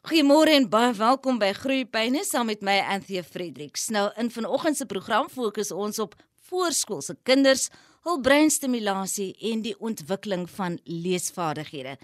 Goeiemôre en baie welkom by Groeipyne saam met my Anthea Fredericks. Nou in vanoggend se program fokus ons op voorskoolse kinders, hul breinstimulasie en die ontwikkeling van leesvaardighede.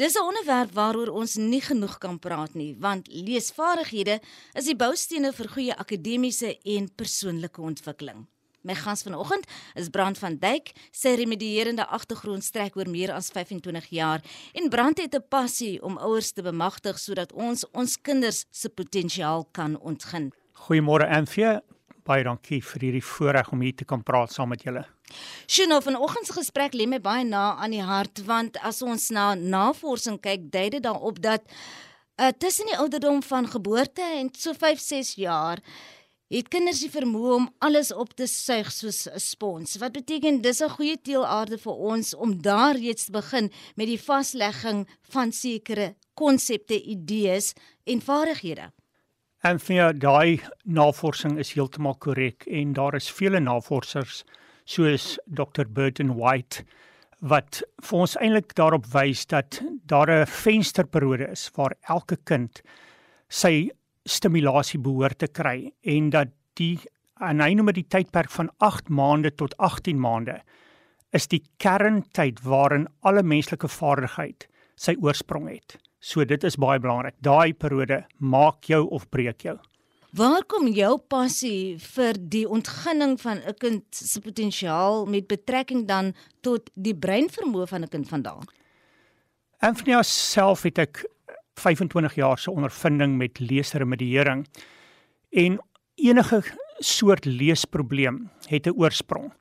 Dis 'n onderwerp waaroor ons nie genoeg kan praat nie, want leesvaardighede is die boustene vir goeie akademiese en persoonlike ontwikkeling. My gas vanoggend is Brand van Duyk. Sy remedierende agtergrond strek oor meer as 25 jaar en Brand het 'n passie om ouers te bemagtig sodat ons ons kinders se potensiaal kan ontgin. Goeiemôre Anthea. Baie dankie vir hierdie voorreg om hier te kan praat saam met julle. Sjoe, vanoggend se gesprek lê my baie na aan die hart want as ons na navorsing kyk, dui dit daarop dat uh, tussen die ouderdom van geboorte en so 5-6 jaar het kinders die vermoë om alles op te suig soos 'n spons. Wat beteken dis 'n goeie teelaarde vir ons om daar reeds te begin met die vaslegging van sekere konsepte, idees en vaardighede. En vir daai navorsing is heeltemal korrek en daar is vele navorsers soos Dr. Burton White wat vir ons eintlik daarop wys dat daar 'n vensterperiode is waar elke kind sy stimulasie behoort te kry en dat die en hy noem dit die tydperk van 8 maande tot 18 maande is die kerntyd waarin alle menslike vaardigheid sy oorsprong het. So dit is baie belangrik. Daai periode maak jou of breek jou. Waar kom jou passie vir die ontginning van 'n kind se potensiaal met betrekking dan tot die breinvermoë van 'n kind vandaan? Anthony self het ek 25 jaar se ondervinding met leesremediering en enige soort leesprobleem het 'n oorsprong.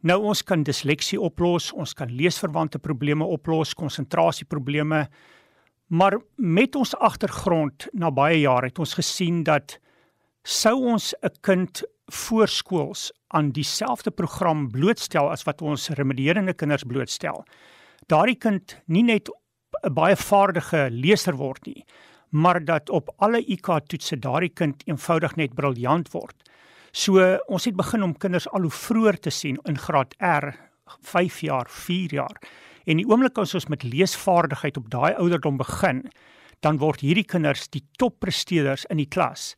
Nou ons kan disleksie oplos, ons kan leesverwante probleme oplos, konsentrasieprobleme. Maar met ons agtergrond na baie jare het ons gesien dat sou ons 'n kind voorskools aan dieselfde program blootstel as wat ons remedierende kinders blootstel. Daardie kind nie net 'n baie vaardige leser word nie, maar dat op alle IQ toetse daardie kind eenvoudig net briljant word. So ons het begin om kinders al hoe vroeër te sien in graad R, 5 jaar, 4 jaar. En die oomblik as ons met leesvaardigheid op daai ouderdom begin, dan word hierdie kinders die toppresteerders in die klas.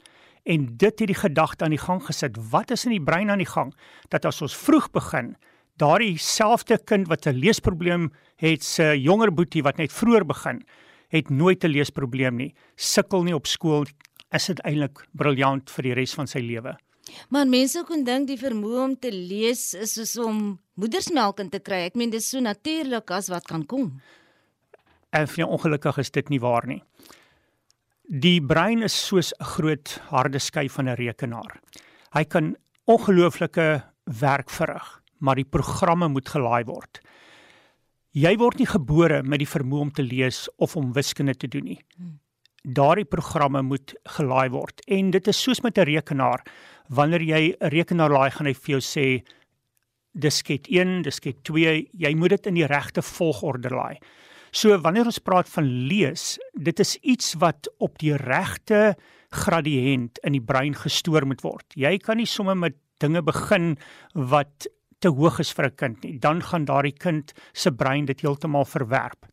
En dit het die gedagte aan die gang gesit. Wat is in die brein aan die gang dat as ons vroeg begin, daardie selfde kind wat 'n leesprobleem het, se jonger boetie wat net vroeër begin, het nooit 'n leesprobleem nie. Sukkel nie op skool, is dit eintlik briljant vir die res van sy lewe. Maar mense kon dink die vermoë om te lees is soos om moedersmelk in te kry. Ek meen dis so natuurlik as wat kan kom. En vir ongelukkig is dit nie waar nie. Die brein is soos 'n groot harde skyf van 'n rekenaar. Hy kan ongelooflike werk verrig maar die programme moet gelaai word. Jy word nie gebore met die vermoë om te lees of om wiskunde te doen nie. Daardie programme moet gelaai word en dit is soos met 'n rekenaar. Wanneer jy 'n rekenaar laai, gaan hy vir jou sê disket 1, disket 2, jy moet dit in die regte volgorde laai. So wanneer ons praat van lees, dit is iets wat op die regte gradiënt in die brein gestoor moet word. Jy kan nie sommer met dinge begin wat te hoog is vir 'n kind nie, dan gaan daardie kind se brein dit heeltemal verwerp.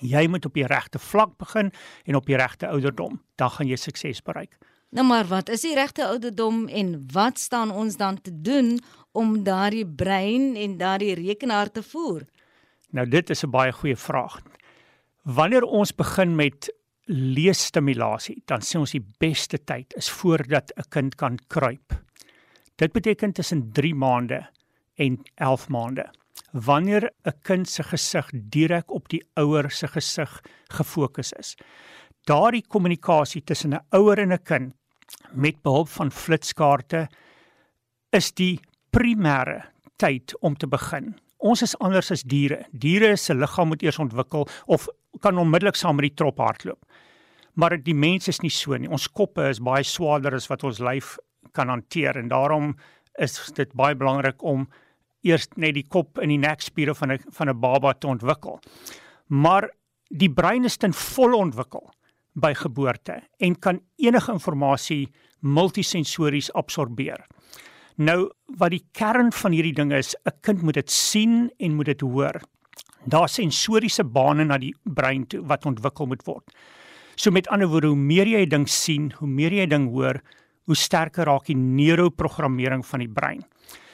Jy moet op die regte vlak begin en op die regte ouderdom, dan gaan jy sukses bereik. Nou maar wat is die regte ouderdom en wat staan ons dan te doen om daardie brein en daardie rekenaar te voer? Nou dit is 'n baie goeie vraag. Wanneer ons begin met leesstimulasie, dan sê ons die beste tyd is voordat 'n kind kan kruip. Dit beteken tussen 3 maande en 11 maande. Wanneer 'n kind se gesig direk op die ouer se gesig gefokus is. Daardie kommunikasie tussen 'n ouer en 'n kind met behulp van flitskaarte is die primêre tyd om te begin. Ons is anders as diere. Diere se liggaam moet eers ontwikkel of kan onmiddellik saam met die trop hardloop. Maar die mens is nie so nie. Ons koppe is baie swaarder as wat ons lyf kan hanteer en daarom is dit baie belangrik om eers net die kop en die nekspiere van 'n van 'n baba te ontwikkel. Maar die brein is ten volle ontwikkel by geboorte en kan enige inligting multisensories absorbeer. Nou wat die kern van hierdie ding is, 'n kind moet dit sien en moet dit hoor. Daar's sensoriese bane na die brein toe wat ontwikkel moet word. So met ander woorde, hoe meer jy 'n ding sien, hoe meer jy 'n ding hoor, hoe sterker raak die neuroprogrammering van die brein.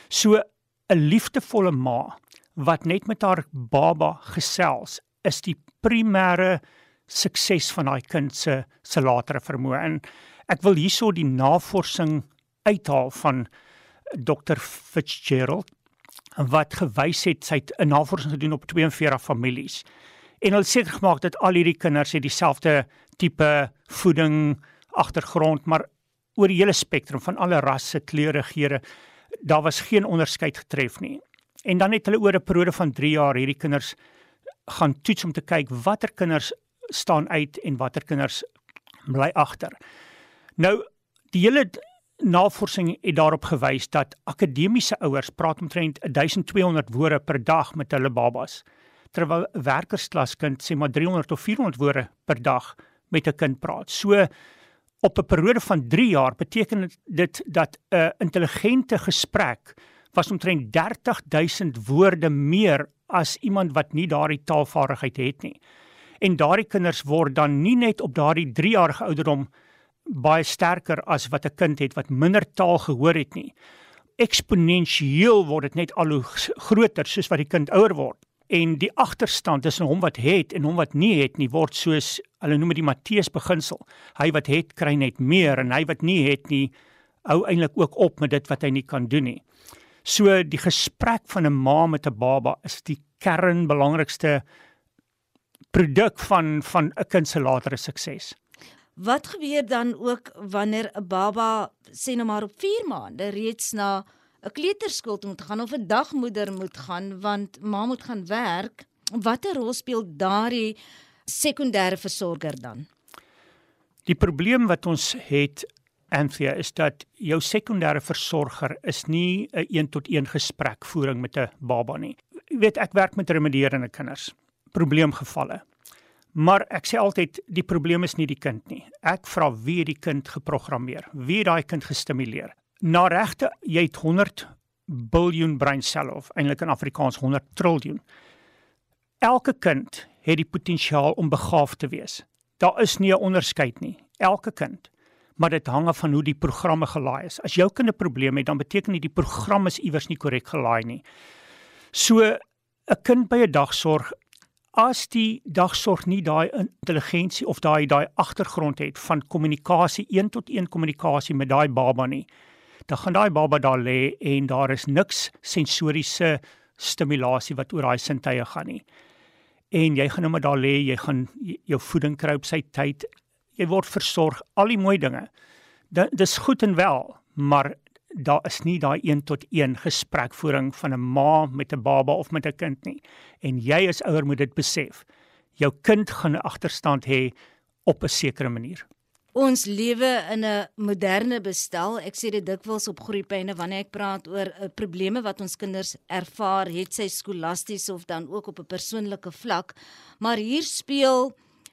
So 'n liefdevolle ma wat net met haar baba gesels, is die primêre sukses van daai kind se se latere vermoë. En ek wil hierso die navorsing uithaal van Dr Fitzgerald wat gewys het sy het 'n navorsing gedoen op 42 families. En hulle seker gemaak dat al hierdie kinders het dieselfde tipe voeding agtergrond, maar oor die hele spektrum van alle rasse, kleure, geure, daar was geen onderskeid getref nie. En dan het hulle oor 'n periode van 3 jaar hierdie kinders gaan toets om te kyk watter kinders staan uit en watter kinders bly agter. Nou die hele navorsing het daarop gewys dat akademiese ouers praat omtrent 1200 woorde per dag met hulle babas terwyl 'n werkersklaskind sê maar 300 of 400 woorde per dag met 'n kind praat. So op 'n periode van 3 jaar beteken dit dat 'n intelligente gesprek was omtrent 30000 woorde meer as iemand wat nie daardie taalvaardigheid het nie. En daardie kinders word dan nie net op daardie 3 jarige ouderdom baie sterker as wat 'n kind het wat minder taal gehoor het nie. Eksponensieel word dit net al hoe groter soos wat die kind ouer word. En die agterstand tussen hom wat het en hom wat nie het nie word soos hulle noem dit die Matteus beginsel. Hy wat het kry net meer en hy wat nie het nie hou eintlik ook op met dit wat hy nie kan doen nie. So die gesprek van 'n ma met 'n baba is die kern belangrikste produk van van 'n kind se latere sukses. Wat gebeur dan ook wanneer 'n baba sê nou maar op 4 maande reeds na 'n kleuterskool toe moet gaan of 'n dagmoeder moet gaan want ma moet gaan werk? Watter rol speel daardie sekondêre versorger dan? Die probleem wat ons het Anthea is dat jou sekondêre versorger is nie 'n een tot een gesprekvoering met 'n baba nie. Jy weet ek werk met remedierende kinders, probleemgevalle. Maar ek sê altyd die probleem is nie die kind nie. Ek vra wie die kind geprogrammeer? Wie daai kind gestimuleer? Na regte, jy het 100 biljoen breinselle of eintlik in Afrikaans 100 triljoen. Elke kind het die potensiaal om begaafd te wees. Daar is nie 'n onderskeid nie. Elke kind. Maar dit hang af van hoe die programme gelaai is. As jou kind 'n probleem het, dan beteken dit die program is iewers nie korrek gelaai nie. So 'n kind by 'n dagsorg as die dagsorg nie daai intelligensie of daai daai agtergrond het van kommunikasie een tot een kommunikasie met daai baba nie dan gaan daai baba daar lê en daar is niks sensoriese stimulasie wat oor daai sintuie gaan nie en jy gaan nou maar daar lê jy gaan jou voeding kry op sy tyd jy word versorg al die mooi dinge dis goed en wel maar daar is nie daai 1 tot 1 gesprekvoering van 'n ma met 'n baba of met 'n kind nie. En jy as ouer moet dit besef. Jou kind gaan 'n agterstand hê op 'n sekere manier. Ons lewe in 'n moderne bestel. Ek sê dit dikwels op groeipyne wanneer ek praat oor uh, probleme wat ons kinders ervaar, het sy skolasties of dan ook op 'n persoonlike vlak. Maar hier speel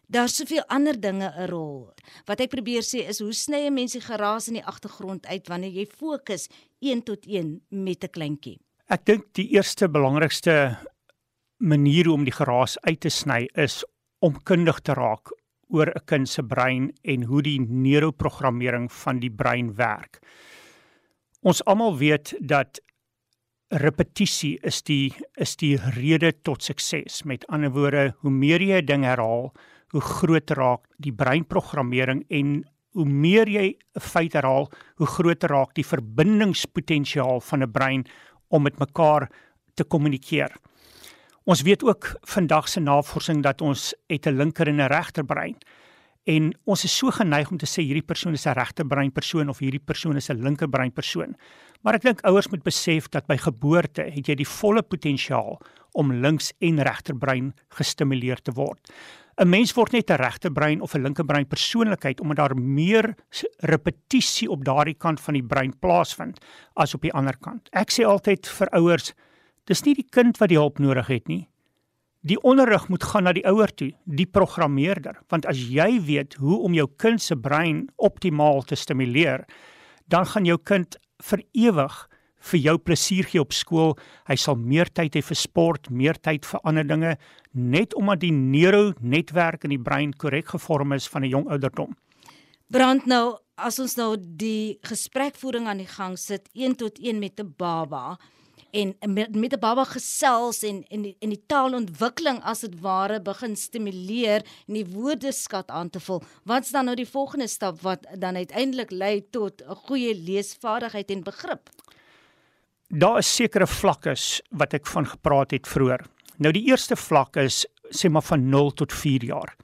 Daar's soveel ander dinge 'n rol. Wat ek probeer sê is hoe sny 'n mens die geraas in die agtergrond uit wanneer jy fokus 1 tot 1 met 'n kleintjie? Ek dink die eerste belangrikste manier om die geraas uit te sny is om kundig te raak oor 'n kind se brein en hoe die neuroprogrammering van die brein werk. Ons almal weet dat repetisie is die is die rede tot sukses. Met ander woorde, hoe meer jy 'n ding herhaal, hoe groter raak die breinprogrammering en hoe meer jy 'n feit herhaal, hoe groter raak die verbindingspotensiaal van 'n brein om met mekaar te kommunikeer. Ons weet ook vandag se navorsing dat ons het 'n linker en 'n regter brein. En ons is so geneig om te sê hierdie persoon is 'n regter brein persoon of hierdie persoon is 'n linker brein persoon. Maar ek dink ouers moet besef dat by geboorte het jy die volle potensiaal om links en regter brein gestimuleer te word. 'n mens word net 'n regte brein of 'n linker brein persoonlikheid omdat daar meer repetisie op daardie kant van die brein plaasvind as op die ander kant. Ek sê altyd vir ouers, dis nie die kind wat die hulp nodig het nie. Die onderrig moet gaan na die ouer toe, die programmeerder, want as jy weet hoe om jou kind se brein optimaal te stimuleer, dan gaan jou kind vir ewig vir jou plesier gee op skool. Hy sal meer tyd hê vir sport, meer tyd vir ander dinge, net omdat die neuronetwerk in die brein korrek gevorm is van 'n jong ouderdom. Brand nou, as ons nou die gesprekvoering aan die gang sit, 1 tot 1 met 'n baba, en met, met 'n baba gesels en en die, en die taalontwikkeling as dit ware begin stimuleer en die woordeskat aan te vul. Wat's dan nou die volgende stap wat dan uiteindelik lei tot 'n goeie leesvaardigheid en begrip? Daar is sekere vlakke wat ek van gepraat het vroeër. Nou die eerste vlak is sê maar van 0 tot 4 jaar.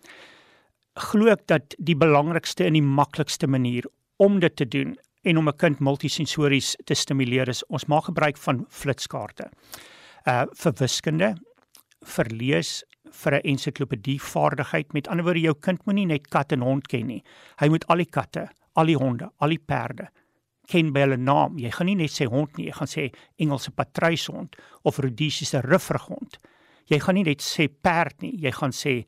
Glo ek dat die belangrikste en die maklikste manier om dit te doen en om 'n kind multisensories te stimuleer is ons maak gebruik van flitskaarte. Uh vir wiskunde, vir lees, vir 'n ensiklopedie vaardigheid. Met ander woorde, jou kind moenie net kat en hond ken nie. Hy moet al die katte, al die honde, al die perde ken by hulle naam. Jy gaan nie net sê hond nie, jy gaan sê Engelse patruishond of Rhodesiese rifferhond. Jy gaan nie net sê perd nie, jy gaan sê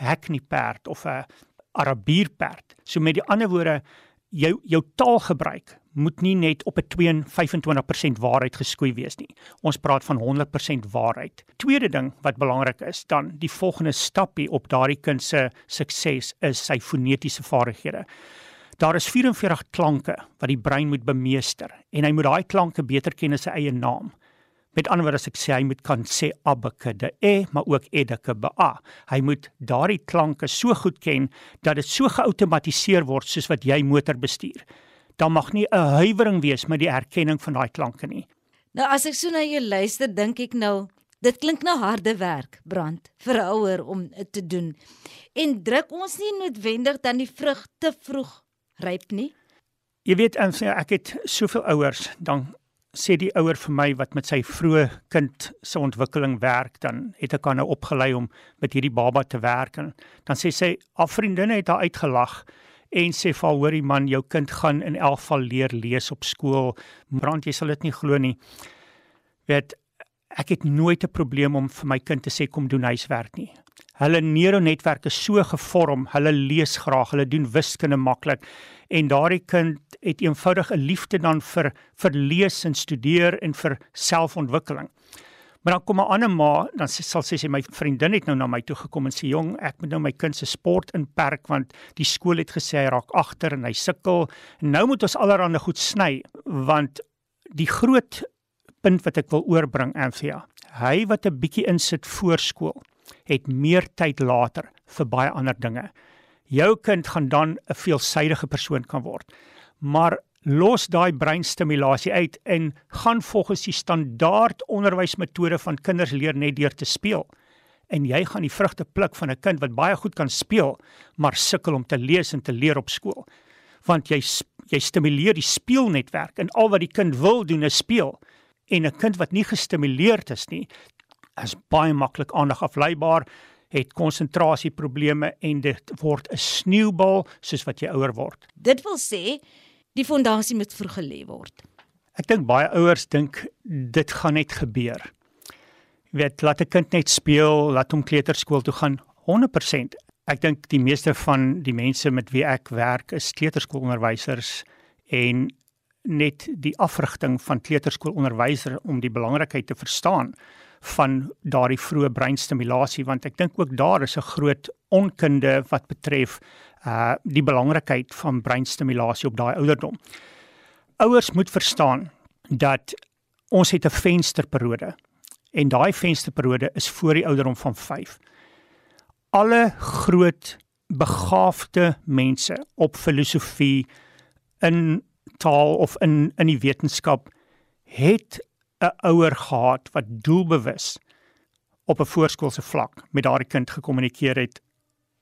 hackney perd of 'n Arabier perd. So met die ander woorde, jou jou taalgebruik moet nie net op 'n 25% waarheid geskoei wees nie. Ons praat van 100% waarheid. Tweede ding wat belangrik is, dan die volgende stapie op daardie kind se sukses is sy fonetiese vaardighede. Daar is 44 klanke wat die brein moet bemeester en hy moet daai klanke beter ken as sy eie naam. Met ander woorde as ek sê hy moet kan sê abeke de e maar ook edeke ba. Hy moet daardie klanke so goed ken dat dit so geautomatiseer word soos wat jy motor bestuur. Daar mag nie 'n huiwering wees met die erkenning van daai klanke nie. Nou as ek so na jou luister, dink ek nou dit klink nou harde werk, brand vir 'n ouer om dit te doen. En druk ons nie noodwendig dan die vrug te vroeg ryp nie. Jy weet, ek het soveel ouers dan sê die ouer vir my wat met sy vroeë kind se ontwikkeling werk dan het ek aan nou opgelei om met hierdie baba te werk en dan sê sy al vriendinne het haar uitgelag en sê vir hoorie man jou kind gaan in elk geval leer lees op skool. Brand jy sal dit nie glo nie. Weet ek het nooit 'n probleem om vir my kind te sê kom doen huiswerk nie hulle neuronetwerk is so gevorm hulle lees graag hulle doen wiskunde maklik en daardie kind het eenvoudig 'n een liefde dan vir vir lees en studeer en vir selfontwikkeling. Maar dan kom 'n ander ma, dan sal sy sê my vriendin het nou na my toe gekom en sê jong, ek moet nou my kind se sport inperk want die skool het gesê hy raak agter en hy sukkel. En nou moet ons allerhande goed sny want die groot punt wat ek wil oorbring Anthea, hy wat 'n bietjie insit voor skool, het meer tyd later vir baie ander dinge jou kind gaan dan 'n veelsidige persoon kan word. Maar los daai breinstimulasie uit en gaan volgens die standaard onderwysmetode van kinders leer net deur te speel. En jy gaan die vrugte pluk van 'n kind wat baie goed kan speel, maar sukkel om te lees en te leer op skool. Want jy jy stimuleer die speelnetwerk en al wat die kind wil doen is speel. En 'n kind wat nie gestimuleerd is nie, is baie maklik aandagafleibaar het konsentrasieprobleme en dit word 'n sneeubal soos wat jy ouer word. Dit wil sê die fondasie moet vroeg gelê word. Ek dink baie ouers dink dit gaan net gebeur. Jy weet, laat 'n kind net speel, laat hom kleuterskool toe gaan 100%. Ek dink die meeste van die mense met wie ek werk is kleuterskoolonderwysers en net die afrigting van kleuterskoolonderwyser om die belangrikheid te verstaan van daardie vroeë breinstimulasie want ek dink ook daar is 'n groot onkunde wat betref uh die belangrikheid van breinstimulasie op daai ouderdom. Ouers moet verstaan dat ons het 'n vensterperiode en daai vensterperiode is voor die ouderdom van 5. Alle groot begaafde mense op filosofie in taal of in in die wetenskap het 'n ouer gehad wat doelbewus op 'n voorskoolse vlak met daardie kind gekommunikeer het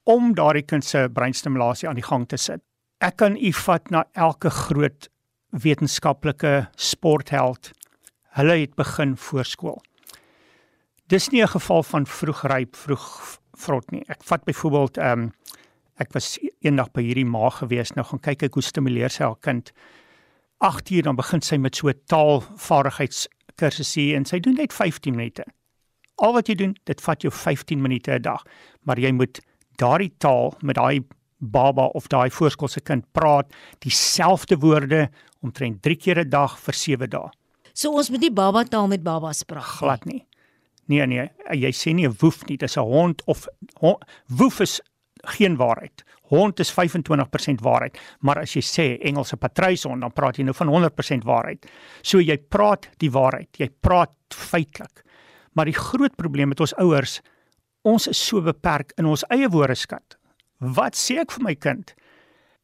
om daardie kind se breinstimulasie aan die gang te sit. Ek kan u vat na elke groot wetenskaplike sportheld. Hulle het begin voorskool. Dis nie 'n geval van vroeg ryp, vroeg vrot nie. Ek vat byvoorbeeld ehm um, ek was eendag by hierdie ma gewees nou gaan kyk ek hoe stimuleer sy haar kind. 8 uur dan begin sy met so taalvaardigheids kursusie en sy doen net 15 minute. Al wat jy doen, dit vat jou 15 minute 'n dag, maar jy moet daardie taal met daai baba of daai voorskoolse kind praat dieselfde woorde omtrent 3 keer 'n dag vir 7 dae. So ons moet nie baba taal met babas praat. Glad nie. Nee nee, jy sê nie 'n woef nie, dis 'n hond of hond, woef is geen waarheid. Hond is 25% waarheid, maar as jy sê Engelse patryshond, dan praat jy nou van 100% waarheid. So jy praat die waarheid, jy praat feitelik. Maar die groot probleem met ons ouers, ons is so beperk in ons eie woordeskat. Wat sê ek vir my kind?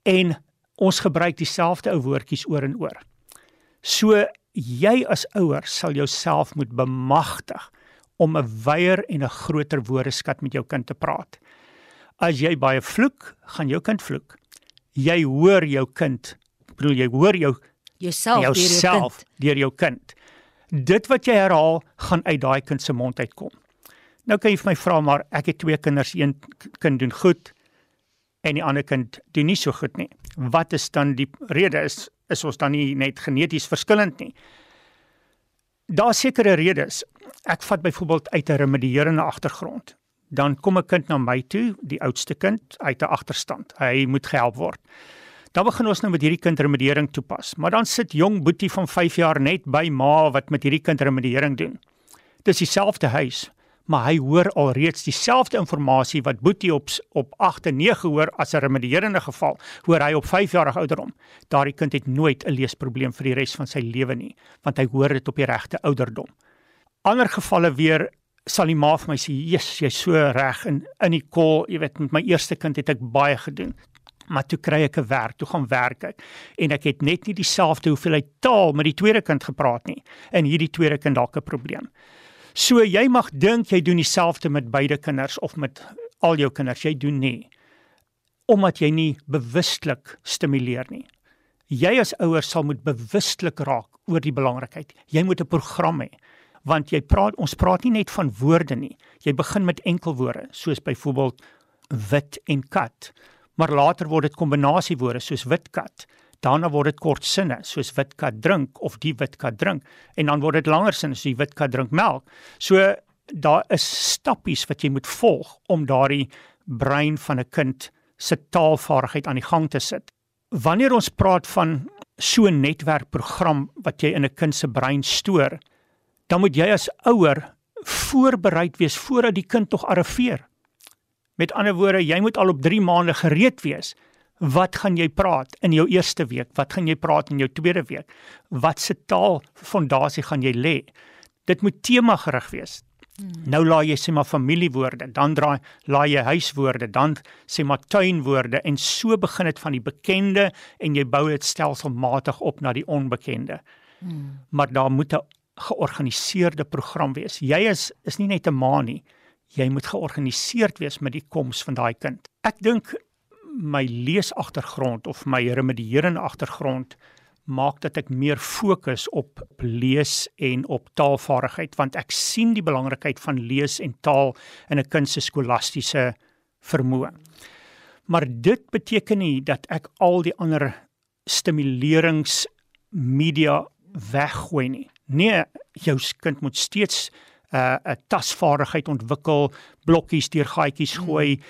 En ons gebruik dieselfde ou woordjies oor en oor. So jy as ouer sal jouself moet bemagtig om 'n wyeer en 'n groter woordeskat met jou kind te praat. As jy baie vloek, gaan jou kind vloek. Jy hoor jou kind, bedoel jy hoor jou jouself deur jou. Deur jou kind. Dit wat jy herhaal, gaan uit daai kind se mond uitkom. Nou kan jy vir my vra maar ek het twee kinders, een kind doen goed en die ander kind doen nie so goed nie. Wat is dan die rede is is ons dan nie net geneties verskillend nie? Daar sekerre redes ek vat byvoorbeeld uit 'n remedierende agtergrond. Dan kom 'n kind na my toe, die oudste kind uit 'n agterstand. Hy moet gehelp word. Dan begin ons nou met hierdie kind remediering toepas. Maar dan sit jong boetie van 5 jaar net by ma wat met hierdie kind remediering doen. Dis dieselfde huis, maar hy hoor alreeds dieselfde inligting wat Boetie op op 8 en 9 hoor as 'n remedierende geval, hoor hy op 5 jarige ouderdom. Daardie kind het nooit 'n leesprobleem vir die res van sy lewe nie, want hy hoor dit op die regte ouderdom ander gevalle weer sal die ma vir my sê, "Jesus, jy's so reg in in die kol, jy weet, met my eerste kind het ek baie gedoen." Maar toe kry ek 'n werk, toe gaan werk ek en ek het net nie dieselfde hoeveelheid taal met die tweede kind gepraat nie. En hierdie tweede kind dalk 'n probleem. So jy mag dink jy doen dieselfde met beide kinders of met al jou kinders, jy doen nie. Omdat jy nie bewustelik stimuleer nie. Jy as ouer sal moet bewustelik raak oor die belangrikheid. Jy moet 'n program hê want jy praat ons praat nie net van woorde nie. Jy begin met enkelwoorde soos byvoorbeeld wit en kat. Maar later word dit kombinasiewoorde soos wit kat. Daarna word dit kort sinne soos wit kat drink of die wit kat drink en dan word dit langer sinne soos die wit kat drink melk. So daar is stappies wat jy moet volg om daardie brein van 'n kind se taalvaardigheid aan die gang te sit. Wanneer ons praat van so 'n netwerkprogram wat jy in 'n kind se brein stoor, dan moet jy as ouer voorbereid wees voordat die kind tog arriveer. Met ander woorde, jy moet al op 3 maande gereed wees. Wat gaan jy praat in jou eerste week? Wat gaan jy praat in jou tweede week? Wat se taalfondasie gaan jy lê? Dit moet tema gerig wees. Hmm. Nou laai jy sê maar familiewoorde, dan draai laai jy huiswoorde, dan sê maar tuinwoorde en so begin dit van die bekende en jy bou dit stelselmatig op na die onbekende. Hmm. Maar daar moet 'n georganiseerde program wees. Jy is is nie net 'n ma nie. Jy moet georganiseerd wees met die koms van daai kind. Ek dink my leesagtergrond of my remedierende agtergrond maak dat ek meer fokus op lees en op taalvaardigheid want ek sien die belangrikheid van lees en taal in 'n kind se skolastiese vermoë. Maar dit beteken nie dat ek al die ander stimuleringsmedia weggooi nie. Nee, jou kind moet steeds 'n uh, 'n tasvaardigheid ontwikkel, blokkies deur gaatjies hmm. gooi, hmm.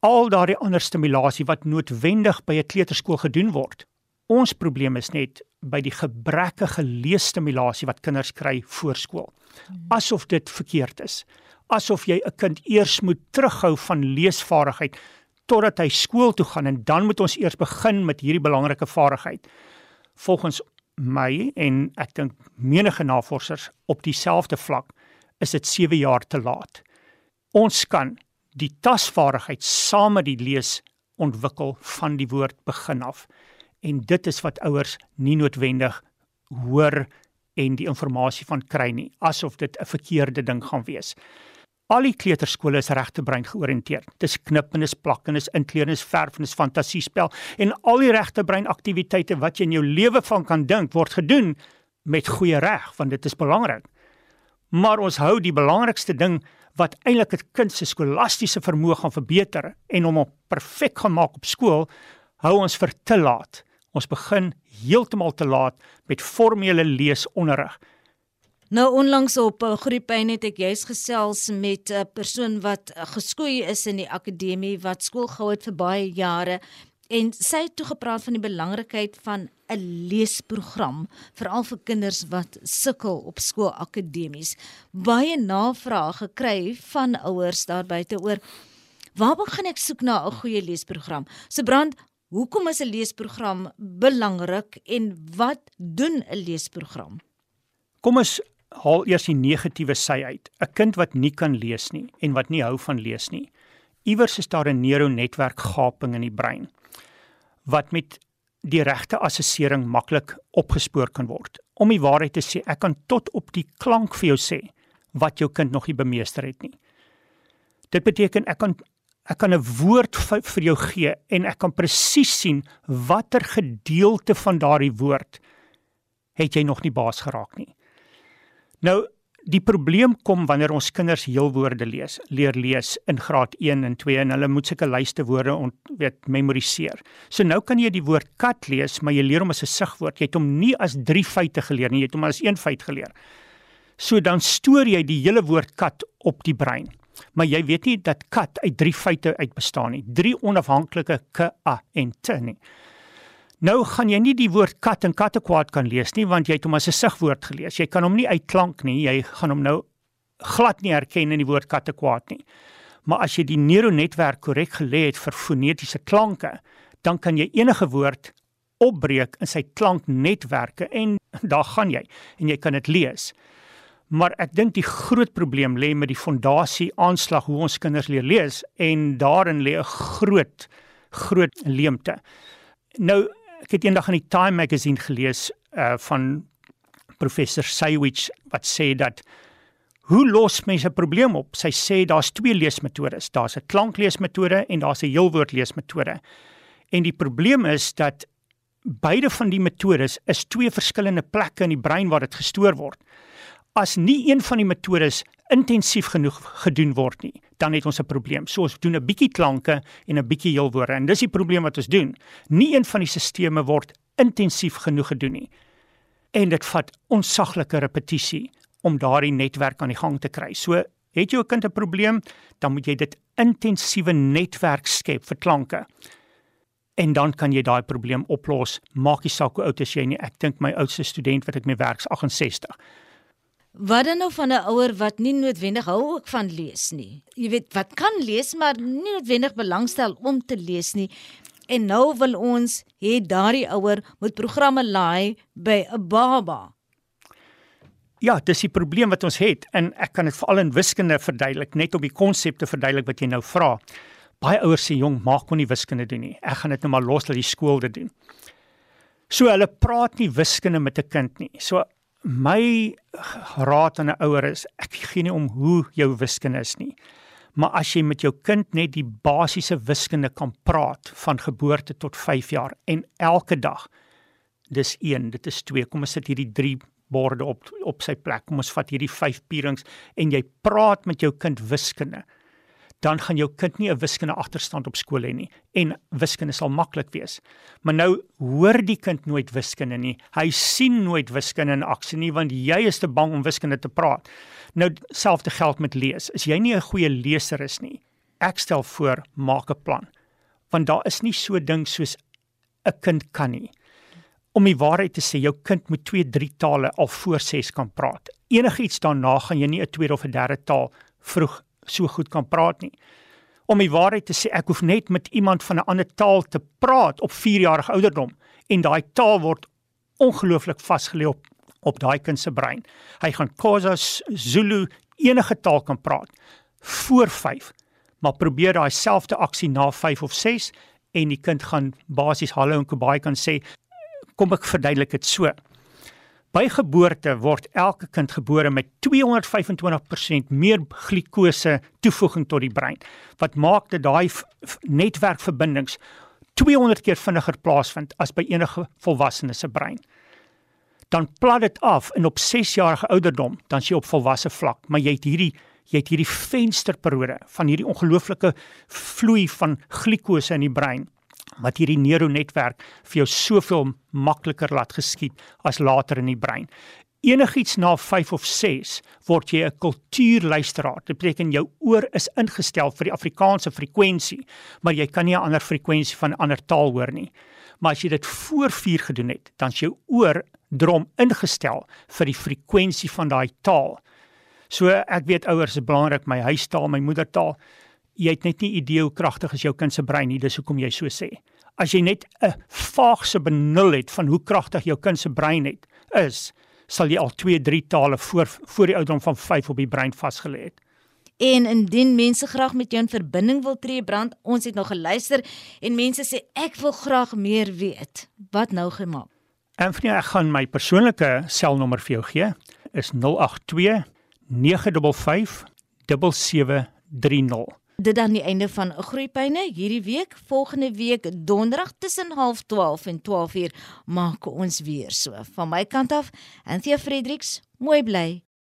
al daardie ander stimulasie wat noodwendig by 'n kleuterskool gedoen word. Ons probleem is net by die gebrekkige leesstimulasie wat kinders kry voor skool. Hmm. Asof dit verkeerd is. Asof jy 'n kind eers moet terughou van leesvaardigheid totdat hy skool toe gaan en dan moet ons eers begin met hierdie belangrike vaardigheid. Volgens my en ek dink menige navorsers op dieselfde vlak is dit 7 jaar te laat. Ons kan die tasvaardigheid saam met die lees ontwikkel van die woord begin af. En dit is wat ouers nie noodwendig hoor en die inligting van kry nie, asof dit 'n verkeerde ding gaan wees. Al die kleuterskole is regtebrein georiënteerd. Dis knippenis, plakkenis, inkleernis, verfenis, fantasiespel en al die regtebrein aktiwiteite wat jy in jou lewe van kan dink word gedoen met goeie reg, want dit is belangrik. Maar ons hou die belangrikste ding wat eintlik 'n kind se skolastiese vermoë gaan verbeter en hom op perfek gaan maak op skool, hou ons vir te laat. Ons begin heeltemal te laat met formele leesonderrig. Nou onlangs op uh, Groepyn het ek juis gesels met 'n uh, persoon wat uh, geskoei is in die akademie wat skool gehou het vir baie jare en sy het toe gepraat van die belangrikheid van 'n leesprogram veral vir kinders wat sukkel op skoolakademies. Baie navrae gekry van ouers daar buite oor waar begin ek soek na 'n goeie leesprogram? So brand, hoekom is 'n leesprogram belangrik en wat doen 'n leesprogram? Kom ons haal eers die negatiewe sy uit. 'n Kind wat nie kan lees nie en wat nie hou van lees nie. Iewers is daar 'n neuronetwerk gaping in die brein wat met die regte assessering maklik opgespoor kan word. Om die waarheid te sê, ek kan tot op die klank vir jou sê wat jou kind nog nie bemeester het nie. Dit beteken ek kan ek kan 'n woord vir jou gee en ek kan presies sien watter gedeelte van daardie woord het jy nog nie baas geraak nie. Nou die probleem kom wanneer ons kinders heelwoorde lees, leer lees in graad 1 en 2 en hulle moet sulke lyste woorde ont weet memoriseer. So nou kan jy die woord kat lees, maar jy leer hom as 'n sigwoord. Jy het hom nie as drie feite geleer nie, jy het hom as een feit geleer. So dan stoor jy die hele woord kat op die brein. Maar jy weet nie dat kat uit drie feite uit bestaan nie. Drie onafhanklike k a en t nie. Nou gaan jy nie die woord kat en kattekwaad kan lees nie want jy het hom as 'n sigwoord gelees. Jy kan hom nie uitklank nie. Jy gaan hom nou glad nie herken in die woord kattekwaad nie. Maar as jy die neuronetwerk korrek gelê het vir fonetiese klanke, dan kan jy enige woord opbreek in sy klanknetwerke en daar gaan jy en jy kan dit lees. Maar ek dink die groot probleem lê met die fondasie aanslag hoe ons kinders leer lees en daarin lê 'n groot groot leemte. Nou ek het eendag in die Time magazine gelees uh van professor Saywich wat sê dat hoe los mense 'n probleem op? Sy sê daar's twee leesmetodes. Daar's 'n klankleesmetode en daar's 'n heelwoordleesmetode. En die probleem is dat beide van die metodes is twee verskillende plekke in die brein waar dit gestoor word. As nie een van die metodes intensief genoeg gedoen word nie, dan het ons 'n probleem. So ons doen 'n bietjie klanke en 'n bietjie heelwoorde en dis die probleem wat ons doen. Nie een van die stelsels word intensief genoeg gedoen nie. En dit vat onsaglike repetisie om daardie netwerk aan die gang te kry. So het jou kind 'n probleem, dan moet jy dit intensiewe netwerk skep vir klanke. En dan kan jy daai probleem oplos. Maak nie saak hoe oud jy is nie. Ek dink my oudste student wat ek mee werk is 68. Wat dan nou van 'n ouer wat nie noodwendig hou ook van lees nie. Jy weet, wat kan lees maar nie noodwendig belangstel om te lees nie. En nou wil ons hê daardie ouer moet programme laai by 'n baba. Ja, dis die probleem wat ons het en ek kan dit veral in wiskunde verduidelik, net om die konsepte verduidelik wat jy nou vra. Baie ouers sê jong, maak kon nie wiskunde doen nie. Ek gaan dit nou maar los dat die skool dit doen. So hulle praat nie wiskunde met 'n kind nie. So my raad aan 'n ouer is ek gee nie om hoe jou wiskunde is nie. Maar as jy met jou kind net die basiese wiskunde kan praat van geboorte tot 5 jaar en elke dag dis 1, dit is 2. Kom ons sit hierdie 3 borde op op sy plek. Kom ons vat hierdie 5 pierings en jy praat met jou kind wiskunde dan gaan jou kind nie 'n wiskunde agterstand op skool hê nie en wiskunde sal maklik wees. Maar nou hoor die kind nooit wiskunde nie. Hy sien nooit wiskunde in aksie nie want jy is te bang om wiskunde te praat. Nou selfde geld met lees. As jy nie 'n goeie leser is nie, ek stel voor maak 'n plan. Want daar is nie so ding soos 'n kind kan nie. Om die waarheid te sê, jou kind moet 2, 3 tale al voor 6 kan praat. Enigiets daarna gaan jy nie 'n tweede of 'n derde taal vroeg so goed kan praat nie. Om die waarheid te sê, ek hoef net met iemand van 'n ander taal te praat op 4 jarige ouderdom en daai taal word ongelooflik vasgelê op op daai kind se brein. Hy gaan Xhosa, Zulu, enige taal kan praat voor 5. Maar probeer daai selfde aksie na 5 of 6 en die kind gaan basies hallo en kobai kan sê kom ek verduidelik dit so. By geboorte word elke kind gebore met 225% meer glikose toevoeging tot die brein wat maak dat daai netwerkverbindings 200 keer vinniger plaasvind as by enige volwassene se brein. Dan plat dit af en op 6 jarige ouderdom dan jy op volwasse vlak, maar jy het hierdie jy het hierdie vensterperiode van hierdie ongelooflike vloei van glikose in die brein wat hierdie neuronetwerk vir jou soveel makliker laat geskied as later in die brein. enigiets na 5 of 6 word jy 'n kultuurluisteraar. Dit beteken jou oor is ingestel vir die Afrikaanse frekwensie, maar jy kan nie 'n ander frekwensie van 'n ander taal hoor nie. Maar as jy dit voor 4 gedoen het, dan is jou oor drom ingestel vir die frekwensie van daai taal. So ek weet ouers is belangrik my huistaal, my moedertaal. Jy het net nie idee hoe kragtig is jou kind se brein nie, dis hoekom jy so sê. As jy net 'n vaagse benul het van hoe kragtig jou kind se brein het, is sal jy al 2, 3 tale voor voor die ouderdom van 5 op die brein vasgelê het. En indien mense graag met jou in verbinding wil tree, brand, ons het nog geluister en mense sê ek wil graag meer weet. Wat nou gemaak? Anthony, ek gaan my persoonlike selnommer vir jou gee. Is 082 955 7730 dit dan die einde van groeipyne. Hierdie week volgende week donderdag tussen 12:30 en 12:00 maak ons weer so. Van my kant af Anthea Fredericks mooi bly